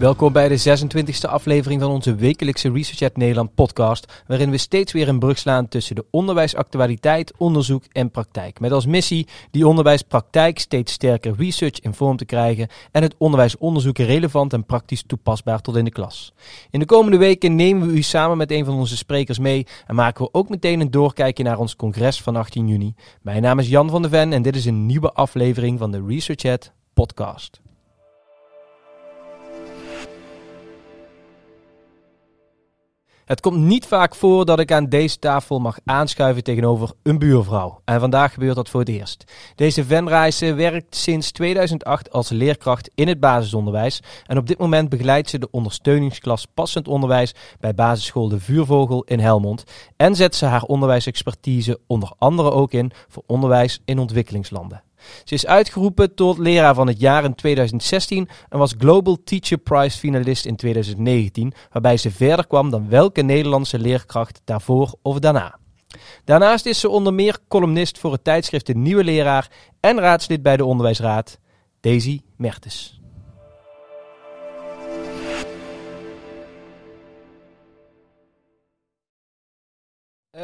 Welkom bij de 26e aflevering van onze wekelijkse Research Nederland podcast, waarin we steeds weer een brug slaan tussen de onderwijsactualiteit, onderzoek en praktijk. Met als missie die onderwijspraktijk steeds sterker research in vorm te krijgen en het onderwijsonderzoek relevant en praktisch toepasbaar tot in de klas. In de komende weken nemen we u samen met een van onze sprekers mee en maken we ook meteen een doorkijkje naar ons congres van 18 juni. Mijn naam is Jan van de Ven en dit is een nieuwe aflevering van de Research podcast. Het komt niet vaak voor dat ik aan deze tafel mag aanschuiven tegenover een buurvrouw. En vandaag gebeurt dat voor het eerst. Deze Venrijse werkt sinds 2008 als leerkracht in het basisonderwijs. En op dit moment begeleidt ze de ondersteuningsklas passend onderwijs bij basisschool De Vuurvogel in Helmond. En zet ze haar onderwijsexpertise onder andere ook in voor onderwijs in ontwikkelingslanden. Ze is uitgeroepen tot leraar van het jaar in 2016 en was Global Teacher Prize finalist in 2019, waarbij ze verder kwam dan welke Nederlandse leerkracht daarvoor of daarna. Daarnaast is ze onder meer columnist voor het tijdschrift De Nieuwe Leraar en raadslid bij de Onderwijsraad, Daisy Mertes.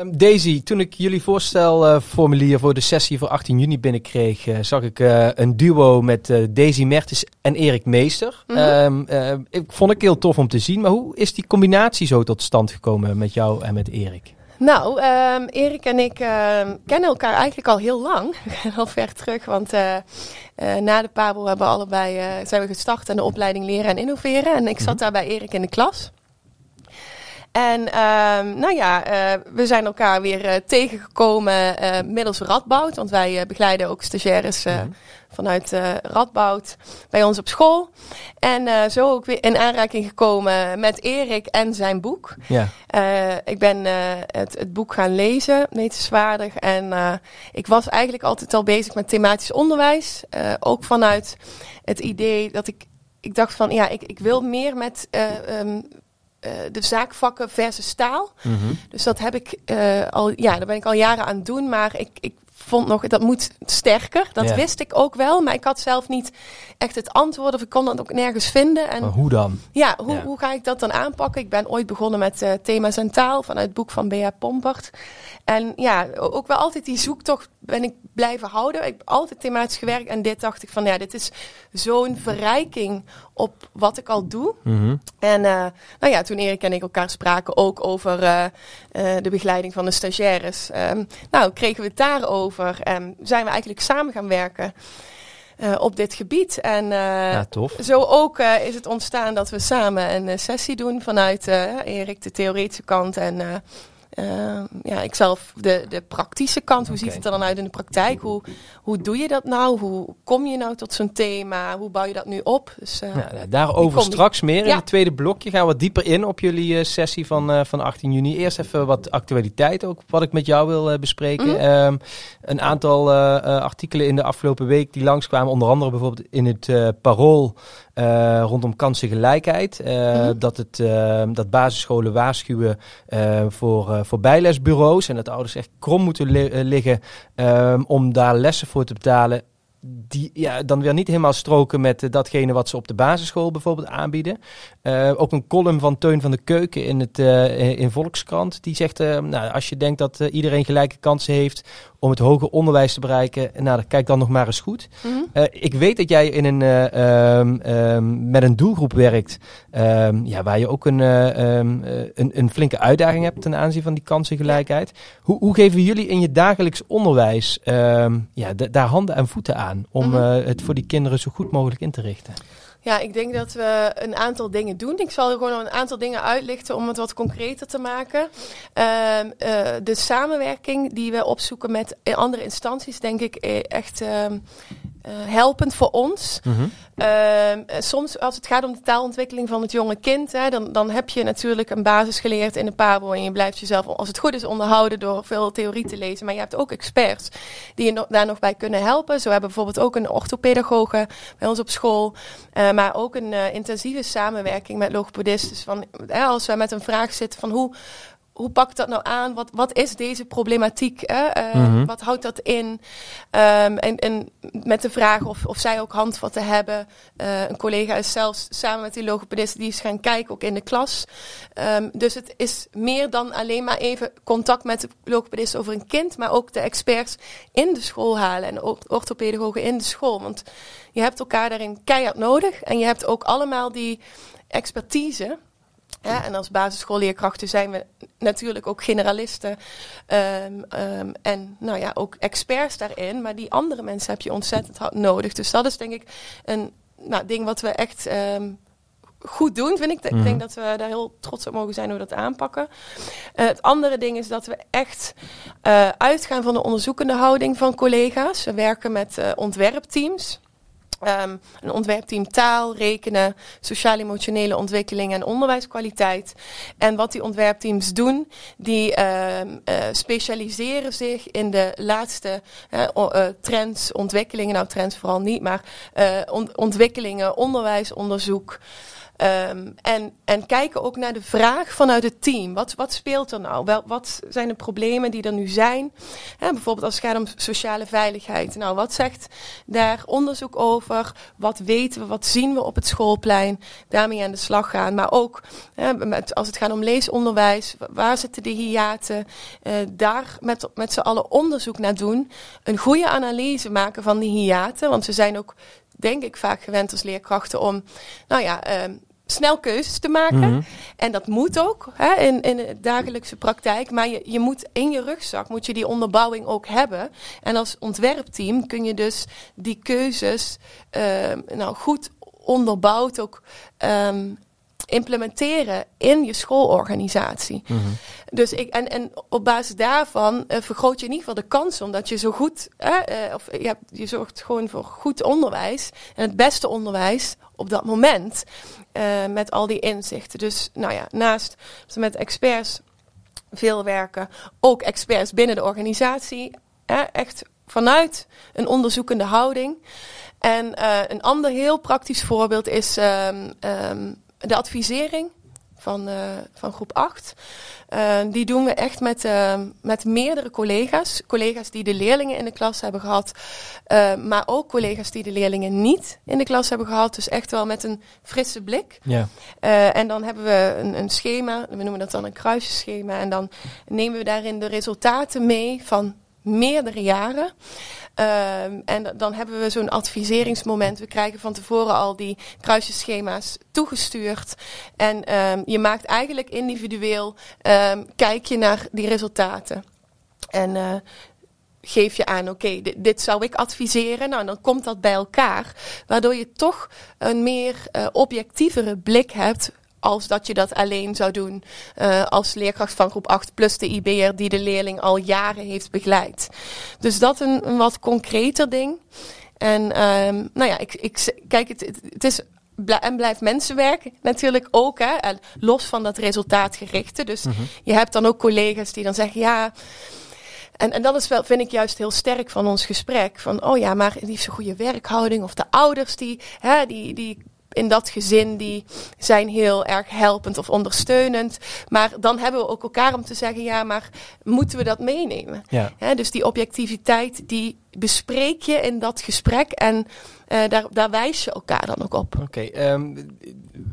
Um, Daisy, toen ik jullie voorstelformulier voor de sessie voor 18 juni binnenkreeg, uh, zag ik uh, een duo met Daisy Mertens en Erik Meester. Mm -hmm. um, ik vond ik heel tof om te zien, maar hoe is die combinatie zo tot stand gekomen met jou en met Erik? Nou, um, Erik en ik kennen elkaar eigenlijk al heel lang, al ver terug, want na de Pabel hebben we allebei zijn we gestart aan de opleiding leren en innoveren en ik zat -hmm. daar bij Erik in de klas. En uh, nou ja, uh, we zijn elkaar weer uh, tegengekomen uh, middels Radboud. Want wij begeleiden ook stagiaires mm. vanuit Radboud bij ons op school. En zo ook weer in aanraking gekomen met Erik en zijn boek. Ja. ik ben het, het, boek gaan lezen, wetenswaardig. En ik was eigenlijk altijd al bezig met thematisch onderwijs. ook vanuit het idee dat ik ik dacht van ja, ik, ik wil meer met um, uh, de zaakvakken versus staal. Mm -hmm. Dus dat heb ik uh, al, ja, daar ben ik al jaren aan het doen. Maar ik, ik vond nog, dat moet sterker. Dat yeah. wist ik ook wel. Maar ik had zelf niet echt het antwoord of ik kon dat ook nergens vinden. En, maar hoe dan? Ja, hoe, yeah. hoe ga ik dat dan aanpakken? Ik ben ooit begonnen met uh, thema's en taal vanuit het boek van Bea Pompert. En ja, ook wel altijd die zoektocht ben ik blijven houden. Ik heb altijd thematisch gewerkt en dit dacht ik van ja, dit is zo'n verrijking op wat ik al doe. Mm -hmm. En uh, nou ja, toen Erik en ik elkaar spraken ook over uh, uh, de begeleiding van de stagiaires. Um, nou, kregen we het daarover en zijn we eigenlijk samen gaan werken. Uh, op dit gebied. En uh, ja, zo ook uh, is het ontstaan dat we samen een sessie doen vanuit Erik de theoretische kant en uh, ja, ik zelf de, de praktische kant. Hoe okay. ziet het er dan uit in de praktijk? Hoe, hoe doe je dat nou? Hoe kom je nou tot zo'n thema? Hoe bouw je dat nu op? Dus, uh, ja, daarover straks meer. In het tweede blokje gaan we wat dieper in op jullie uh, sessie van, van 18 juni. Eerst even wat actualiteit ook, wat ik met jou wil bespreken. Mm -hmm. um, een aantal artikelen in de afgelopen week die langskwamen. Onder andere bijvoorbeeld in het Parool. Uh, rondom kansengelijkheid. Uh, mm -hmm. dat, het, uh, dat basisscholen waarschuwen voor, voor bijlesbureaus. En dat ouders echt krom moeten li liggen um, om daar lessen voor te betalen die ja, dan weer niet helemaal stroken met datgene wat ze op de basisschool bijvoorbeeld aanbieden. Uh, ook een column van Teun van de Keuken in, het, uh, in Volkskrant. Die zegt, nou, als je denkt dat iedereen gelijke kansen heeft om het hoger onderwijs te bereiken, nou, kijk dan nog maar eens goed. Mm -hmm. ik weet dat jij in een, um, um, met een doelgroep werkt um, ja, waar je ook een, een, een, flinke uitdaging hebt ten aanzien van die kansengelijkheid. Hoe, hoe geven jullie in je dagelijks onderwijs ja, daar handen en voeten aan? om mm -hmm. uh, het voor die kinderen zo goed mogelijk in te richten? Ja, ik denk dat we een aantal dingen doen. Ik zal er gewoon een aantal dingen uitlichten om het wat concreter te maken. Uh, uh, de samenwerking die we opzoeken met andere instanties, denk ik echt uh, helpend voor ons. Mm -hmm. uh, soms als het gaat om de taalontwikkeling van het jonge kind, hè, dan, dan heb je natuurlijk een basis geleerd in de Pabo en je blijft jezelf, als het goed is, onderhouden door veel theorie te lezen. Maar je hebt ook experts die je no daar nog bij kunnen helpen. Zo hebben we bijvoorbeeld ook een orthopedagoge bij ons op school, uh, maar ook een intensieve samenwerking met logopedisten. Dus van, hè, als we met een vraag zitten van hoe hoe pak ik dat nou aan? Wat, wat is deze problematiek? Hè? Uh, Wat houdt dat in? Um, en, en met de vraag of, of zij ook handvatten hebben. Uh, een collega is zelfs samen met die logopedist die is gaan kijken, ook in de klas. Um, dus het is meer dan alleen maar even contact met de logopedist over een kind, maar ook de experts in de school halen en orthopedagogen in de school. Want je hebt elkaar daarin keihard nodig en je hebt ook allemaal die expertise en als basisschoolleerkrachten zijn we natuurlijk ook generalisten um, um, en nou ja, ook experts daarin. Maar die andere mensen heb je ontzettend hard nodig. Dus dat is denk ik een nou, ding wat we echt um, goed doen, vind ik. Ik denk mhm. dat we daar heel trots op mogen zijn hoe we dat aanpakken. Uh, het andere ding is dat we echt uh, uitgaan van de onderzoekende houding van collega's. We werken met uh, ontwerpteams. Um, een ontwerpteam taal, rekenen, sociaal-emotionele ontwikkeling en onderwijskwaliteit. En wat die ontwerpteams doen, die um, uh, specialiseren zich in de laatste uh, trends, ontwikkelingen, nou trends vooral niet, maar on ontwikkelingen, onderwijsonderzoek. Um, en, en kijken ook naar de vraag vanuit het team. Wat, wat speelt er nou? Wel, wat zijn de problemen die er nu zijn? Bijvoorbeeld als het gaat om sociale veiligheid. Nou, wat zegt daar onderzoek over? Wat weten we? Wat zien we op het schoolplein? Daarmee aan de slag gaan. Maar ook als het gaat om leesonderwijs. Waar zitten de hiaten? Uh, daar met, met z'n allen onderzoek naar doen. Een goede analyse maken van die hiaten. Want we zijn ook denk ik vaak gewend als leerkrachten om, nou ja, uh, snel keuzes te maken. Mhm. En dat moet ook hè, in, in de dagelijkse praktijk. Maar je, je moet in je rugzak moet je die onderbouwing ook hebben. En als ontwerpteam kun je dus die keuzes uh, nou, goed onderbouwd ook um, implementeren in je schoolorganisatie. Mhm. Dus ik, en, en op basis daarvan uh, vergroot je in ieder geval de kans omdat je zo goed, uh, of je, hebt, je zorgt gewoon voor goed onderwijs en het beste onderwijs op dat moment uh, met al die inzichten. Dus nou ja, naast ze met experts veel werken, ook experts binnen de organisatie, echt vanuit een onderzoekende houding. En een ander heel praktisch voorbeeld is um, um, de advisering van, uh, van groep 8. Uh, die doen we echt met, uh, met meerdere collega's. Collega's die de leerlingen in de klas hebben gehad. maar ook collega's die de leerlingen niet in de klas hebben gehad. Dus echt wel met een frisse blik. Ja. en dan hebben we een, een schema. We noemen dat dan een kruisschema. En dan nemen we daarin de resultaten mee van meerdere jaren. Um, en dan hebben we zo'n adviseringsmoment. We krijgen van tevoren al die kruisjeschema's toegestuurd. En um, je maakt eigenlijk individueel, um, kijk je naar die resultaten. En uh, geef je aan, oké, dit, zou ik adviseren. Nou, dan komt dat bij elkaar. Waardoor je toch een meer uh, objectievere blik hebt als dat je dat alleen zou doen uh, als leerkracht van groep 8 plus de IB'er die de leerling al jaren heeft begeleid. Dus dat een, een wat concreter ding. En um, nou ja, ik, ik, kijk, het, het is en blijft mensenwerk natuurlijk ook. Hè, en los van dat resultaatgerichte. Dus mm -hmm. je hebt dan ook collega's die dan zeggen, ja... En, en dat is wel, vind ik juist heel sterk van ons gesprek. Van, oh ja, maar die heeft zo'n goede werkhouding. Of de ouders die, hè, die, die in dat gezin die zijn heel erg helpend of ondersteunend. Maar dan hebben we ook elkaar om te zeggen, ja, maar moeten we dat meenemen? Ja. dus die objectiviteit, die bespreek je in dat gesprek en uh, daar, daar wijs je elkaar dan ook op. Oké, okay, um, ehm,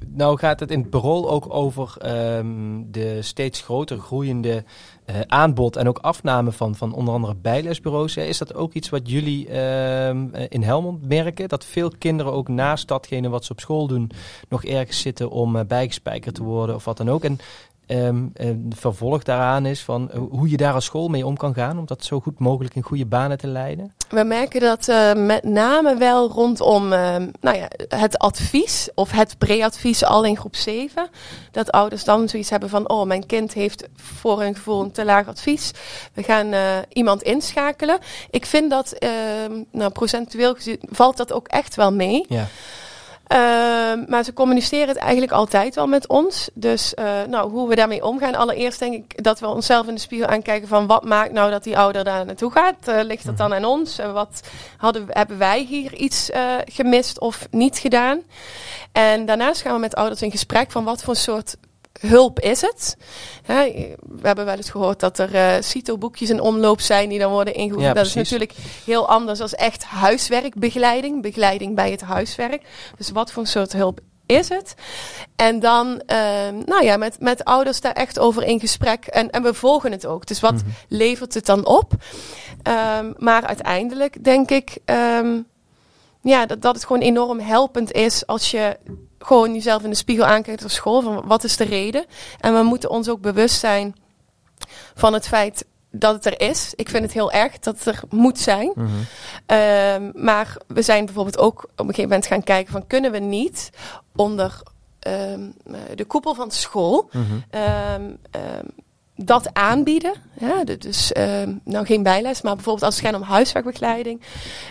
nou gaat het in het bureau ook over um, de steeds groter groeiende uh, aanbod en ook afname van, van onder andere bijlesbureaus. Is dat ook iets wat jullie uh, in Helmond merken? Dat veel kinderen ook naast datgene wat ze op school doen nog ergens zitten om uh, bijgespijkerd te worden of wat dan ook. En um, vervolg daaraan is van uh, hoe je daar als school mee om kan gaan om dat zo goed mogelijk in goede banen te leiden? We merken dat uh, met name wel rondom uh, nou ja, het advies of het pre-advies al in groep 7. Dat ouders dan zoiets hebben van, oh mijn kind heeft voor hun gevoel een te laag advies. We gaan iemand inschakelen. Ik vind dat, ehm, nou procentueel gezien, valt dat ook echt wel mee. Ja. Uh, maar ze communiceren het eigenlijk altijd wel met ons. Dus uh, nou, hoe we daarmee omgaan. Allereerst denk ik dat we onszelf in de spiegel aankijken van wat maakt nou dat die ouder daar naartoe gaat. Uh, ligt dat dan mhm. aan ons? wat hadden, hebben wij hier iets gemist of niet gedaan? En daarnaast gaan we met ouders in gesprek van wat voor soort hulp is het? we hebben wel eens gehoord dat er uh, CITO-boekjes in omloop zijn die dan worden ingevoerd. dat is natuurlijk heel anders dan echt huiswerkbegeleiding, begeleiding bij het huiswerk. Dus wat voor soort hulp is het? En dan, ehm, nou ja, met, met ouders daar echt over in gesprek. En, en we volgen het ook. Dus wat mhm. levert het dan op? Ehm, maar uiteindelijk denk ik ehm, ja, dat, dat het gewoon enorm helpend is als je gewoon jezelf in de spiegel aankijkt op school. Van wat is de reden? En we moeten ons ook bewust zijn van het feit dat het er is. Ik vind het heel erg dat het er moet zijn. Mhm. Ehm, maar we zijn bijvoorbeeld ook op een gegeven moment gaan kijken van kunnen we niet onder ehm, de koepel van school ehm, dat aanbieden. Ja, dus uh, nou geen bijles, maar bijvoorbeeld als het gaat om huiswerkbegeleiding.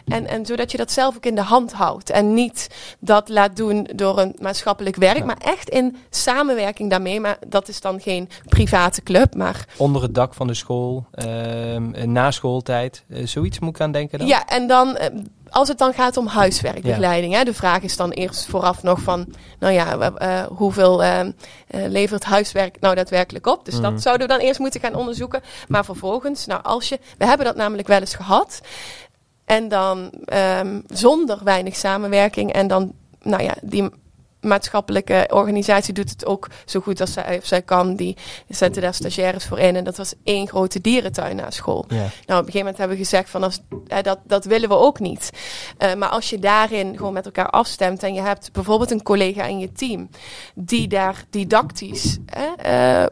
En, en zodat je dat zelf ook in de hand houdt. En niet dat laat doen door een maatschappelijk werk, maar echt in samenwerking daarmee. Maar dat is dan geen private club. Maar Onder het dak van de school, uh, na schooltijd, uh, zoiets moet ik aan denken dan? Ja, en dan ehm, als het dan gaat om huiswerkbegeleiding, hè, de vraag is dan eerst vooraf nog van, nou ja, uh, hoeveel uh, levert huiswerk nou daadwerkelijk op? Dus dat mhm. zouden we dan eerst moeten gaan onderzoeken. Maar vervolgens, nou als je, we hebben dat namelijk wel eens gehad. En dan um, zonder weinig samenwerking en dan, nou ja, die maatschappelijke organisatie doet het ook zo goed als zij, of zij kan. Die zetten daar stagiaires voor in. En dat was één grote dierentuin na school. Nou, op een gegeven moment hebben we gezegd van als, dat, dat willen we ook niet. Uh, maar als je daarin gewoon met elkaar afstemt en je hebt bijvoorbeeld een collega in je team die daar didactisch uh,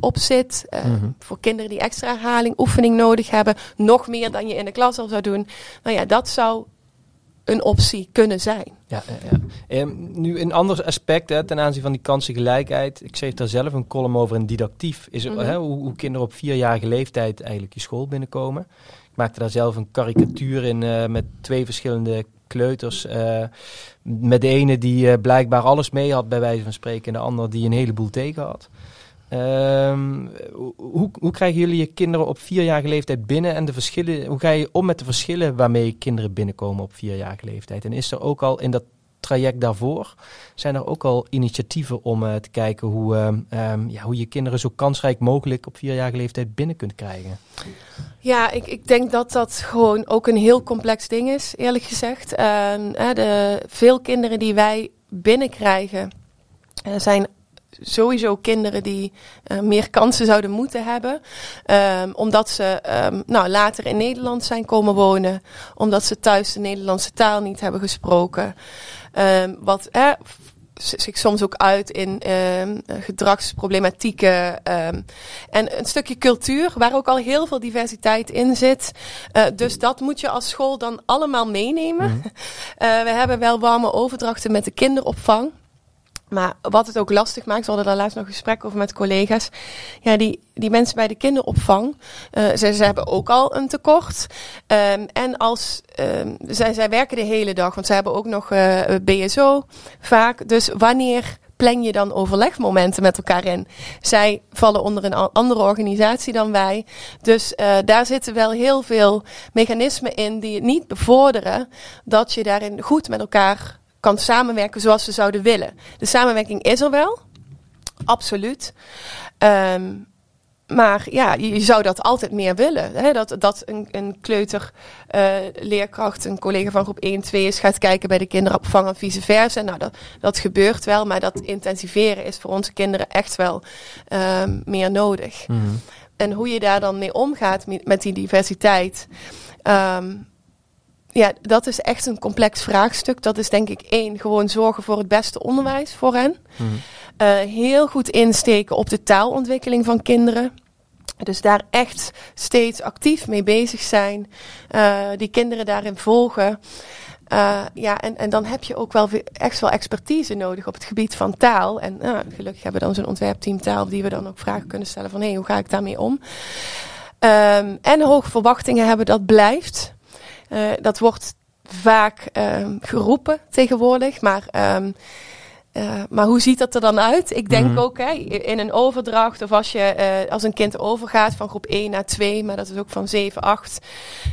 op zit. Uh, mm-hmm. Voor kinderen die extra herhaling, oefening nodig hebben. Nog meer dan je in de klas al zou doen. Nou ja, dat zou een optie kunnen zijn. Ja, ja, ehm, nu een ander aspect hè, ten aanzien van die kansengelijkheid. Ik schreef daar zelf een column over in didactief. Is mhm. hè, hoe, hoe, kinderen op vierjarige leeftijd eigenlijk je school binnenkomen. Ik maakte daar zelf een karikatuur in uh, met twee verschillende kleuters. Uh, met de ene die uh, blijkbaar alles mee had bij wijze van spreken. En de ander die een heleboel tegen had. Um, hoe, hoe krijgen jullie je kinderen op vierjarige leeftijd binnen en de verschillen? Hoe ga je om met de verschillen waarmee kinderen binnenkomen op vierjarige leeftijd? En is er ook al in dat traject daarvoor, zijn er ook al initiatieven om uh, te kijken hoe, um, ja, hoe je kinderen zo kansrijk mogelijk op vierjarige leeftijd binnen kunt krijgen? Ja, ik, ik denk dat dat gewoon ook een heel complex ding is, eerlijk gezegd. De, veel kinderen die wij binnenkrijgen uh, zijn sowieso kinderen die uh, meer kansen zouden moeten hebben. Um, omdat ze um, nou, later in Nederland zijn komen wonen. Omdat ze thuis de Nederlandse taal niet hebben gesproken. Um, wat eh, zich soms ook uit in gedragsproblematieken. en een stukje cultuur, waar ook al heel veel diversiteit in zit. Uh, dus dat moet je als school dan allemaal meenemen. Mm. Uh, we hebben wel warme overdrachten met de kinderopvang. Maar wat het ook lastig maakt, we hadden daar laatst nog gesprek over met collega's. Ja, die, die mensen bij de kinderopvang, uh, ze, ze hebben ook al een tekort. Um, en als, um, zij, zij werken de hele dag, want zij hebben ook nog uh, BSO vaak. Dus wanneer plan je dan overlegmomenten met elkaar in? Zij vallen onder een andere organisatie dan wij. Dus uh, daar zitten wel heel veel mechanismen in die het niet bevorderen dat je daarin goed met elkaar kan samenwerken zoals ze zouden willen. De samenwerking is er wel, absoluut. Um, maar ja, je, zou dat altijd meer willen. Hè? Dat, dat een, een kleuter uh, leerkracht, een collega van groep 1, 2 is, gaat kijken bij de kinderopvang en vice versa. Nou, dat, dat gebeurt wel, maar dat intensiveren is voor onze kinderen echt wel um, meer nodig. Mm -hmm. En hoe je daar dan mee omgaat met, met die diversiteit. Um, ja, dat is echt een complex vraagstuk. Dat is denk ik één, gewoon zorgen voor het beste onderwijs voor hen. Mm uh, heel goed insteken op de taalontwikkeling van kinderen. Dus daar echt steeds actief mee bezig zijn. Uh, die kinderen daarin volgen. Uh, ja, en, en dan heb je ook wel echt wel expertise nodig op het gebied van taal. En uh, gelukkig hebben we dan zo'n ontwerpteam taal, die we dan ook vragen kunnen stellen van hé, hey, hoe ga ik daarmee om? Um, en hoge verwachtingen hebben, dat blijft. Uh, dat wordt vaak um, geroepen tegenwoordig, maar um, uh, maar hoe ziet dat er dan uit? Ik denk mm. ook hè, in een overdracht of als je uh, als een kind overgaat van groep 1 naar 2, maar dat is ook van 7, 8.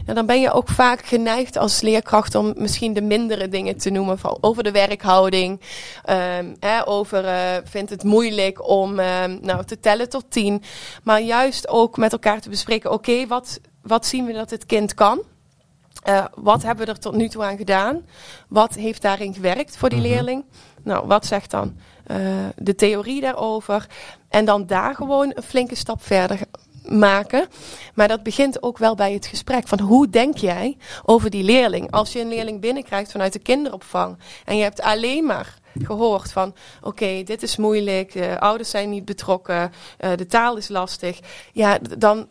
Ja, dan ben je ook vaak geneigd als leerkracht om misschien de mindere dingen te noemen. Van, over de werkhouding. Um, hè, over uh, vindt het moeilijk om um, nou, te tellen tot 10. Maar juist ook met elkaar te bespreken. Oké, okay, wat, wat zien we dat het kind kan? Uh, wat hebben we er tot nu toe aan gedaan? Wat heeft daarin gewerkt voor die -hmm. leerling? Nou, wat zegt dan uh, de theorie daarover? En dan daar gewoon een flinke stap verder maken. Maar dat begint ook wel bij het gesprek van hoe denk jij over die leerling? Als je een leerling binnenkrijgt vanuit de kinderopvang en je hebt alleen maar gehoord van oké, okay, dit is moeilijk, uh, ouders zijn niet betrokken, uh, de taal is lastig. Ja, dan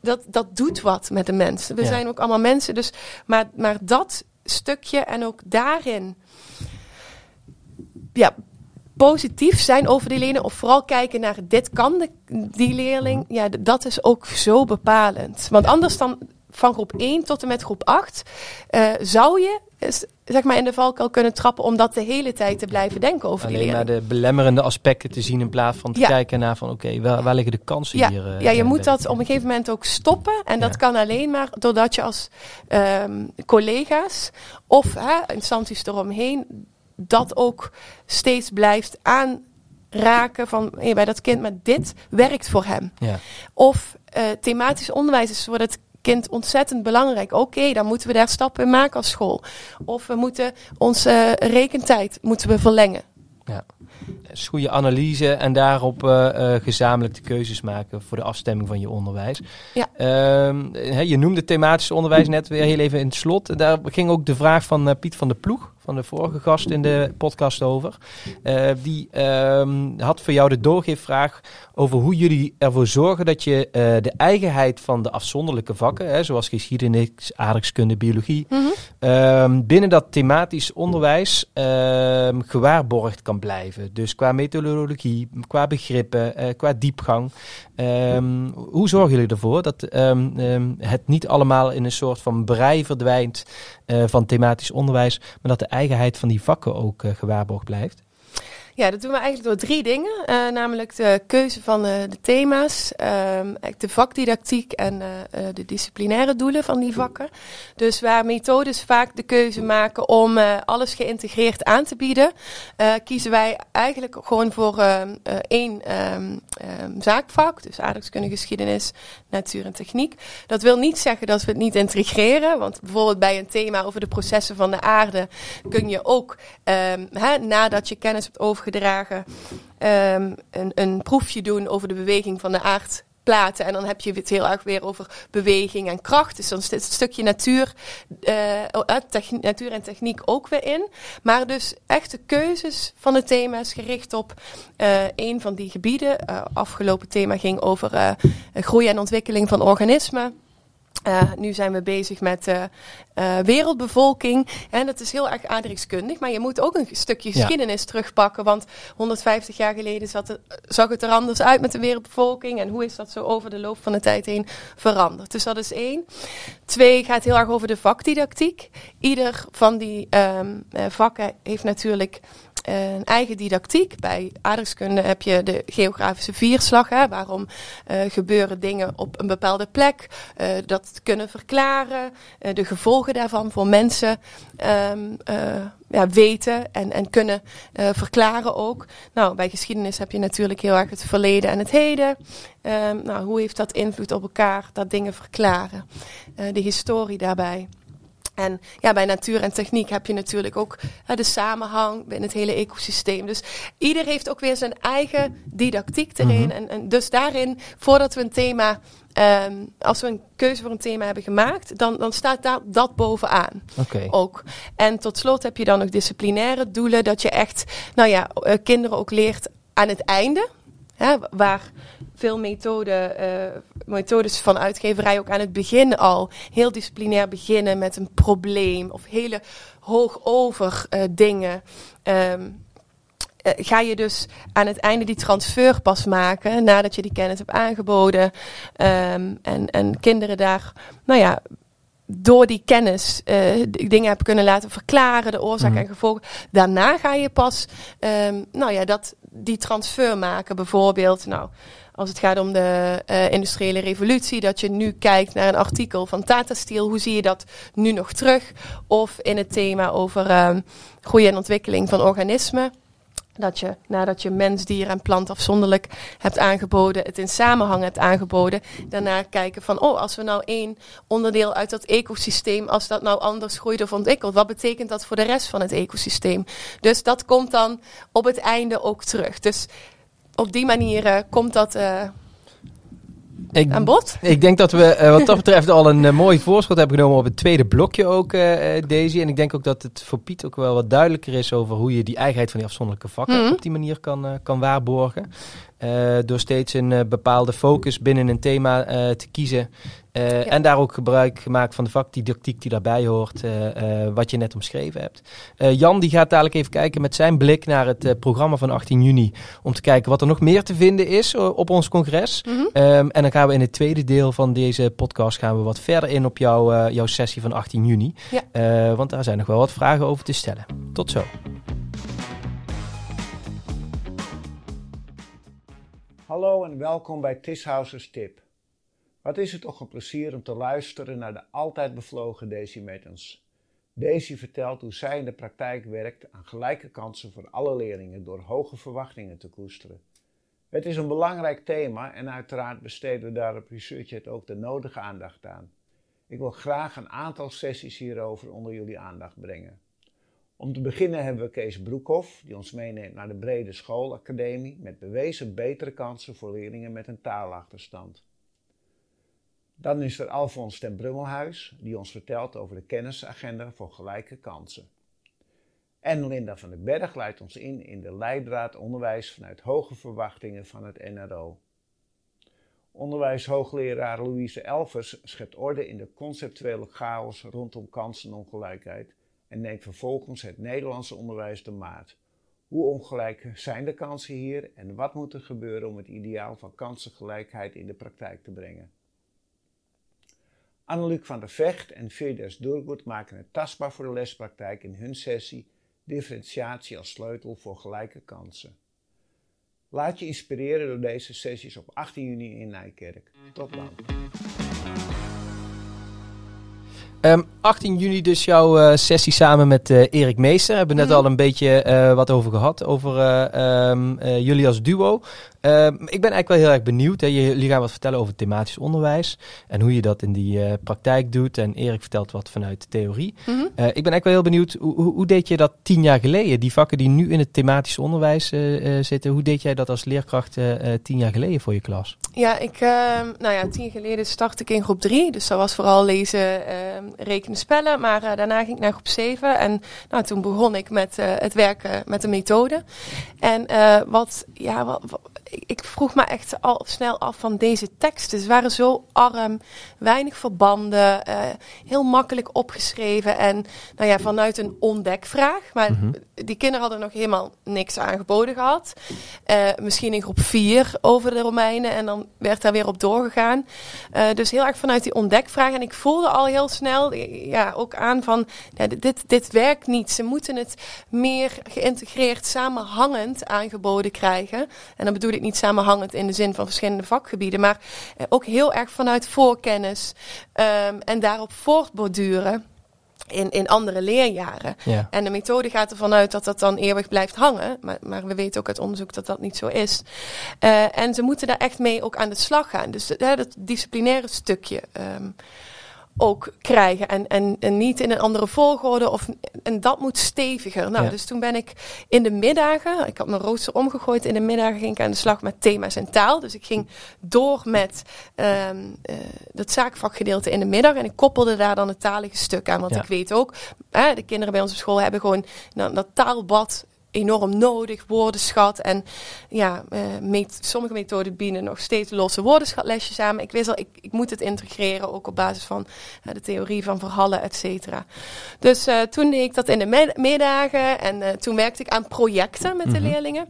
dat, dat doet wat met de mens. We ja. zijn ook allemaal mensen, dus maar, maar dat stukje en ook daarin ja, positief zijn over die leerling. Of vooral kijken naar dit kan de, die leerling. Ja, dat is ook zo bepalend. Want anders dan van groep 1 tot en met groep 8 uh, zou je zeg maar in de valkuil kunnen trappen om dat de hele tijd te blijven denken over Alleen die leerling. naar de belemmerende aspecten te zien in plaats van te ja. kijken naar van oké, okay, waar, waar, liggen de kansen ja. hier? Uh, ja, je moet dat op een gegeven moment ook stoppen. En dat kan alleen maar doordat je als um, collega's of hè, instanties eromheen dat ook steeds blijft aanraken van hey, bij dat kind, maar dit werkt voor hem. Ja. Of uh, thematisch onderwijs is voor het kind ontzettend belangrijk. Oké, okay, dan moeten we daar stappen in maken als school. Of we moeten onze rekentijd moeten we verlengen. Ja. Dus goede analyse en daarop uh, uh, gezamenlijk de keuzes maken voor de afstemming van je onderwijs. Ja. Uh, he, je noemde thematisch onderwijs net weer heel even in het slot. Daar ging ook de vraag van Piet van der Ploeg, van de vorige gast in de podcast over. Uh, die um, had voor jou de doorgeefvraag over hoe jullie ervoor zorgen dat je uh, de eigenheid van de afzonderlijke vakken, hè, zoals geschiedenis, aardrijkskunde, biologie, mm -hmm. um, binnen dat thematisch onderwijs um, gewaarborgd kan blijven. Dus qua methodologie, qua begrippen, uh, qua diepgang. hoe zorgen jullie ervoor dat het niet allemaal in een soort van brei verdwijnt van thematisch onderwijs, maar dat de eigenheid van die vakken ook uh, gewaarborgd blijft? Ja, dat doen we eigenlijk door drie dingen. Uh, namelijk de keuze van uh, de thema's, um, de vakdidactiek en uh, de disciplinaire doelen van die vakken. Dus waar methodes vaak de keuze maken om alles geïntegreerd aan te bieden, kiezen wij eigenlijk gewoon voor ehm, één um, zaakvak. Dus aardrijkskunde, geschiedenis, natuur en techniek. Dat wil niet zeggen dat we het niet integreren. Want bijvoorbeeld bij een thema over de processen van de aarde kun je ook, hè, nadat je kennis hebt overgedragen, gedragen um, een, een proefje doen over de beweging van de aardplaten. En dan heb je het heel erg weer over beweging en kracht. Dus dan zit het stukje natuur, uh, natuur en techniek ook weer in. Maar dus echte keuzes van de thema's gericht op uh, een van die gebieden. Uh, afgelopen thema ging over groei en ontwikkeling van organismen. Uh, nu zijn we bezig met uh, uh, wereldbevolking. En dat is heel erg aardrijkskundig. Maar je moet ook een stukje geschiedenis ja. terugpakken. Want 150 jaar geleden zat het, zag het er anders uit met de wereldbevolking. En hoe is dat zo over de loop van de tijd heen veranderd? Dus dat is één. Twee gaat heel erg over de vakdidactiek. Ieder van die um, vakken heeft natuurlijk een eigen didactiek. Bij aardrijkskunde heb je de geografische vierslag. Hè, waarom uh, gebeuren dingen op een bepaalde plek? Uh, dat kunnen verklaren. De gevolgen daarvan voor mensen um, ja, weten en, en kunnen verklaren ook. Nou, bij geschiedenis heb je natuurlijk heel erg het verleden en het heden. Um, nou, hoe heeft dat invloed op elkaar? Dat dingen verklaren. de historie daarbij. En ja, bij natuur en techniek heb je natuurlijk ook uh, de samenhang binnen het hele ecosysteem. Dus ieder heeft ook weer zijn eigen didactiek erin. Mm -hmm. en, en, dus daarin, voordat we een thema, um, als we een keuze voor een thema hebben gemaakt, dan, dan staat daar dat bovenaan. Okay. Ook. En tot slot heb je dan ook disciplinaire doelen, dat je echt, nou ja, uh, kinderen ook leert aan het einde. Hè, waar veel methode, uh, methodes van uitgeverij ook aan het begin al heel disciplinair beginnen met een probleem of hele hoog over uh, dingen. Um, uh, ga je dus aan het einde die transfer pas maken nadat je die kennis hebt aangeboden um, en, en kinderen daar, nou ja, door die kennis uh, dingen heb kunnen laten verklaren, de oorzaak mhm. en gevolgen. Daarna ga je pas, um, nou ja, dat, die transfer maken. Bijvoorbeeld, nou, als het gaat om de uh, industriële revolutie, dat je nu kijkt naar een artikel van Tata Steel, hoe zie je dat nu nog terug? Of in het thema over um, groei en ontwikkeling van organismen. Dat je nadat je mens, dier en plant afzonderlijk hebt aangeboden, het in samenhang hebt aangeboden, daarna kijken van, oh, als we nou één onderdeel uit dat ecosysteem, als dat nou anders groeit of ontwikkelt, wat betekent dat voor de rest van het ecosysteem? Dus dat komt dan op het einde ook terug. Dus op die manier uh, komt dat uh, ik, aan bod. Ik denk dat we uh, wat dat betreft al een uh, mooi voorschot hebben genomen op het tweede blokje ook, uh, Daisy. En ik denk ook dat het voor Piet ook wel wat duidelijker is over hoe je die eigenheid van die afzonderlijke vakken mhm. op die manier kan, kan waarborgen. Door steeds een bepaalde focus binnen een thema te kiezen. Ja. En daar ook gebruik gemaakt van de vakdidactiek die daarbij hoort, wat je net omschreven hebt. Jan die gaat dadelijk even kijken met zijn blik naar het programma van 18 juni. Om te kijken wat er nog meer te vinden is op ons congres. Mm -hmm. um, en dan gaan we in het tweede deel van deze podcast gaan we wat verder in op jouw, jouw sessie van 18 juni. Ja. want daar zijn nog wel wat vragen over te stellen. Tot zo. Hallo en welkom bij Tishausers Tip. Wat is het toch een plezier om te luisteren naar de altijd bevlogen Daisy Mettens. Daisy vertelt hoe zij in de praktijk werkt aan gelijke kansen voor alle leerlingen door hoge verwachtingen te koesteren. Het is een belangrijk thema en uiteraard besteden we daar op het ook de nodige aandacht aan. Ik wil graag een aantal sessies hierover onder jullie aandacht brengen. Om te beginnen hebben we Kees Broekhoff, die ons meeneemt naar de brede schoolacademie met bewezen betere kansen voor leerlingen met een taalachterstand. Dan is er Alfons ten Brummelhuis, die ons vertelt over de kennisagenda voor gelijke kansen. En Linda van den Berg leidt ons in in de leidraad onderwijs vanuit hoge verwachtingen van het NRO. Onderwijshoogleraar Louise Elvers schept orde in de conceptuele chaos rondom kansenongelijkheid en neemt vervolgens het Nederlandse onderwijs de maat. Hoe ongelijk zijn de kansen hier en wat moet er gebeuren om het ideaal van kansengelijkheid in de praktijk te brengen? Anneliek van der Vecht en Veerdes Durgut maken het tastbaar voor de lespraktijk in hun sessie Differentiatie als sleutel voor gelijke kansen. Laat je inspireren door deze sessies op 18 juni in Nijkerk. Tot dan. 18 ehm, juni dus jouw uh, sessie samen met uh, Erik Meester. Hebben we net mhm. al een beetje uh, wat over gehad, over um, jullie als duo. Um, ik ben eigenlijk wel heel erg benieuwd. Hè. Jullie gaan wat vertellen over thematisch onderwijs en hoe je dat in die praktijk doet. En Erik vertelt wat vanuit de theorie. Mm -hmm. ik ben eigenlijk wel heel benieuwd, hoe, hoe, deed je dat tien jaar geleden? Die vakken die nu in het thematisch onderwijs zitten, hoe deed jij dat als leerkracht tien jaar geleden voor je klas? Ja, ik, nou ja, tien jaar geleden startte ik in groep drie. Dus dat was vooral lezen rekenen, spellen. Maar daarna ging ik naar groep 7. En nou, toen begon ik met het werken met de methode. En wat, ja, wat, wat, ik vroeg me echt al snel af van deze teksten. Ze waren zo arm, weinig verbanden, heel makkelijk opgeschreven. En nou ja, vanuit een ontdekvraag. Maar mm -hmm. die kinderen hadden nog helemaal niks aangeboden gehad. misschien in groep 4 over de Romeinen. En dan werd daar weer op doorgegaan. dus heel erg vanuit die ontdekvraag. En ik voelde al heel snel ja, ook aan van ja, dit, dit werkt niet. Ze moeten het meer geïntegreerd, samenhangend aangeboden krijgen. En dan bedoel ik niet samenhangend in de zin van verschillende vakgebieden, maar eh, ook heel erg vanuit voorkennis um, en daarop voortborduren in, in andere leerjaren. Ja. En de methode gaat ervan uit dat dat dan eeuwig blijft hangen. Maar, maar we weten ook uit onderzoek dat dat niet zo is. Uh, en ze moeten daar echt mee ook aan de slag gaan. Dus uh, dat disciplinaire stukje. Um, ook krijgen. En, en, en niet in een andere volgorde. Of, en dat moet steviger. Nou, dus toen ben ik in de middagen, ik had mijn rooster omgegooid. In de middagen ging ik aan de slag met thema's en taal. Dus ik ging door met um, uh, dat zaakvakgedeelte in de middag. En ik koppelde daar dan het talige stuk aan. Want ik weet ook, uh, de kinderen bij ons op school hebben gewoon nou, dat taalbad enorm nodig, woordenschat. En ja, uh, met, sommige methoden bieden nog steeds losse woordenschatlesjes aan. Maar ik wist al, ik, ik moet het integreren, ook op basis van uh, de theorie van verhallen, et cetera. Dus uh, toen deed ik dat in de middagen en toen werkte ik aan projecten met de mhm. leerlingen.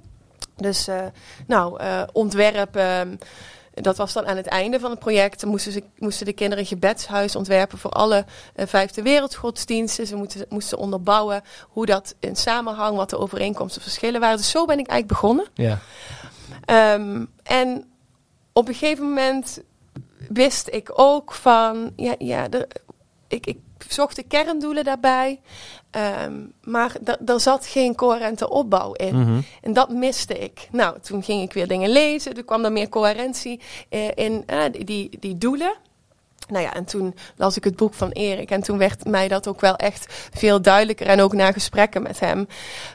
Dus nou, ontwerp dat was dan aan het einde van het project. Moesten, ze, moesten de kinderen een gebedshuis ontwerpen voor alle uh, vijfde wereldgodsdiensten. Ze moesten, moesten onderbouwen hoe dat in samenhang, wat de overeenkomsten verschillen waren. Dus zo ben ik eigenlijk begonnen. Ja. Um, en op een gegeven moment wist ik ook van, ja, ja ik, ik zocht de kerndoelen daarbij. Um, maar er zat geen coherente opbouw in. Mhm. En dat miste ik. Nou, toen ging ik weer dingen lezen. Toen kwam er meer coherentie uh, in uh, die, die doelen. Nou ja, en toen las ik het boek van Erik. En toen werd mij dat ook wel echt veel duidelijker. En ook na gesprekken met hem.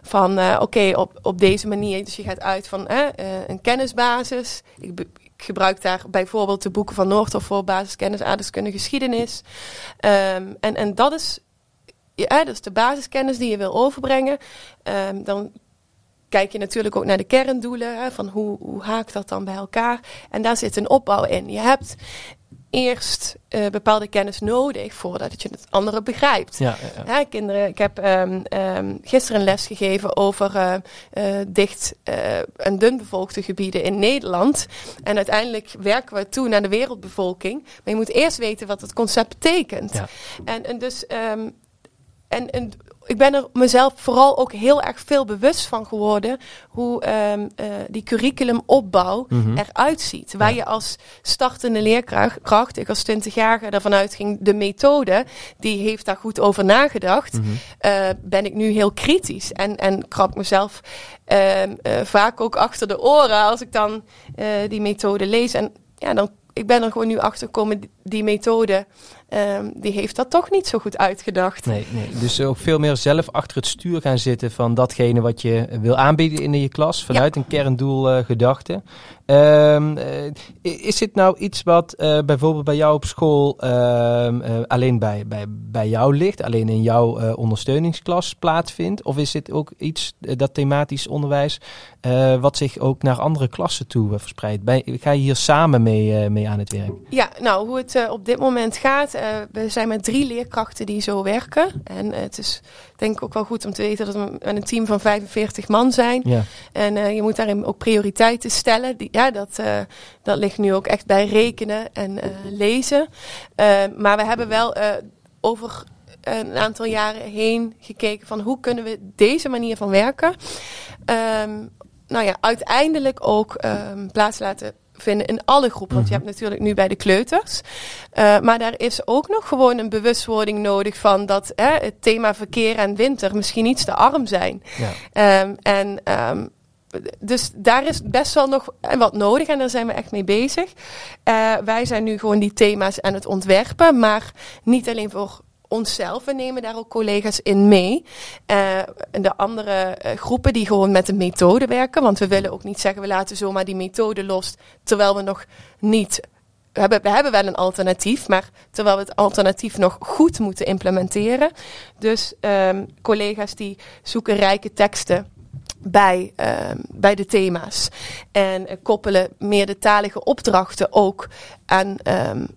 Van uh, oké, op, op deze manier. Dus je gaat uit van uh, een kennisbasis. Ik gebruik daar bijvoorbeeld de boeken van Noordhof voor basiskennis, aardeskunde, geschiedenis. Um, en, en dat is, ja, is de basiskennis die je wil overbrengen. Um, dan kijk je natuurlijk ook naar de kerndoelen, hè, van hoe, hoe haakt dat dan bij elkaar. En daar zit een opbouw in. Je hebt eerst uh, bepaalde kennis nodig voordat je het andere begrijpt. Ja, ja, ja. kinderen, ik heb um, um, gisteren een les gegeven over uh, uh, dicht en dun bevolkte gebieden in Nederland. En uiteindelijk werken we toe naar de wereldbevolking. Maar je moet eerst weten wat het concept betekent. En, en dus um, en, en ik ben er mezelf vooral ook heel erg veel bewust van geworden hoe um, uh, die curriculumopbouw mm eruit ziet. Waar je als startende leerkracht, ik als 20-jarige ervan uitging, de methode, die heeft daar goed over nagedacht, mm -hmm. uh, ben ik nu heel kritisch en, en krap mezelf uh, vaak ook achter de oren als ik dan die methode lees. En ja, dan ik ben er gewoon nu achter gekomen, die methode Um, die heeft dat toch niet zo goed uitgedacht. Nee, nee, dus ook veel meer zelf achter het stuur gaan zitten van datgene wat je wil aanbieden in je klas, vanuit een kerndoel uh, gedachte. Um, uh, is dit nou iets wat uh, bijvoorbeeld bij jou op school ehm, alleen bij, bij, bij jou ligt, alleen in jouw ondersteuningsklas plaatsvindt? Of is dit ook iets, dat thematisch onderwijs, wat zich ook naar andere klassen toe verspreidt? Bij, ga je hier samen mee, mee aan het werk? Ja, nou, hoe het op dit moment gaat, we zijn met drie leerkrachten die zo werken. En het is denk ik ook wel goed om te weten dat we een team van 45 man zijn. Ja. En uh, je moet daarin ook prioriteiten stellen. Die, ja, dat, dat ligt nu ook echt bij rekenen en lezen. maar we hebben wel over een aantal jaren heen gekeken van hoe kunnen we deze manier van werken. Um, nou ja, uiteindelijk ook um, plaats laten vinden in alle groepen. Want je mhm. hebt natuurlijk nu bij de kleuters. Uh, maar daar is ook nog gewoon een bewustwording nodig van dat hè, het thema verkeer en winter misschien iets te arm zijn. Ja. Um, en um, dus daar is best wel nog wat nodig en daar zijn we echt mee bezig. Uh, wij zijn nu gewoon die thema's aan het ontwerpen, maar niet alleen voor onszelf. We nemen daar ook collega's in mee. Uh, de andere uh, groepen die gewoon met de methode werken. Want we willen ook niet zeggen, we laten zomaar die methode los. Terwijl we nog niet. We hebben, we hebben wel een alternatief, maar terwijl we het alternatief nog goed moeten implementeren. Dus um, collega's die zoeken rijke teksten bij, um, bij de thema's. En uh, koppelen meertalige opdrachten ook aan, um,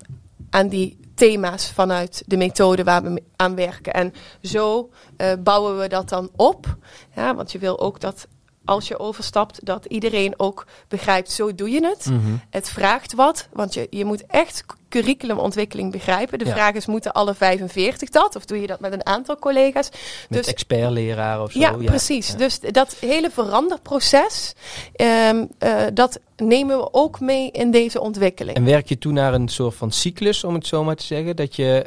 aan die thema's vanuit de methode waar we aan werken. En zo uh, bouwen we dat dan op. Ja, want je wil ook dat als je overstapt, dat iedereen ook begrijpt, zo doe je het. Mhm. Het vraagt wat, want je, je moet echt curriculumontwikkeling begrijpen. De vraag is, moeten alle 45 dat? Of doe je dat met een aantal collega's? Met dus, expertleraar of zo? Ja, precies. Dus dat hele veranderproces, um, uh, dat nemen we ook mee in deze ontwikkeling. En werk je toe naar een soort van cyclus, om het zo maar te zeggen? Dat je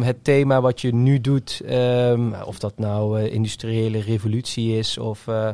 uh, het thema wat je nu doet, um, of dat nou uh, industriële revolutie is of uh,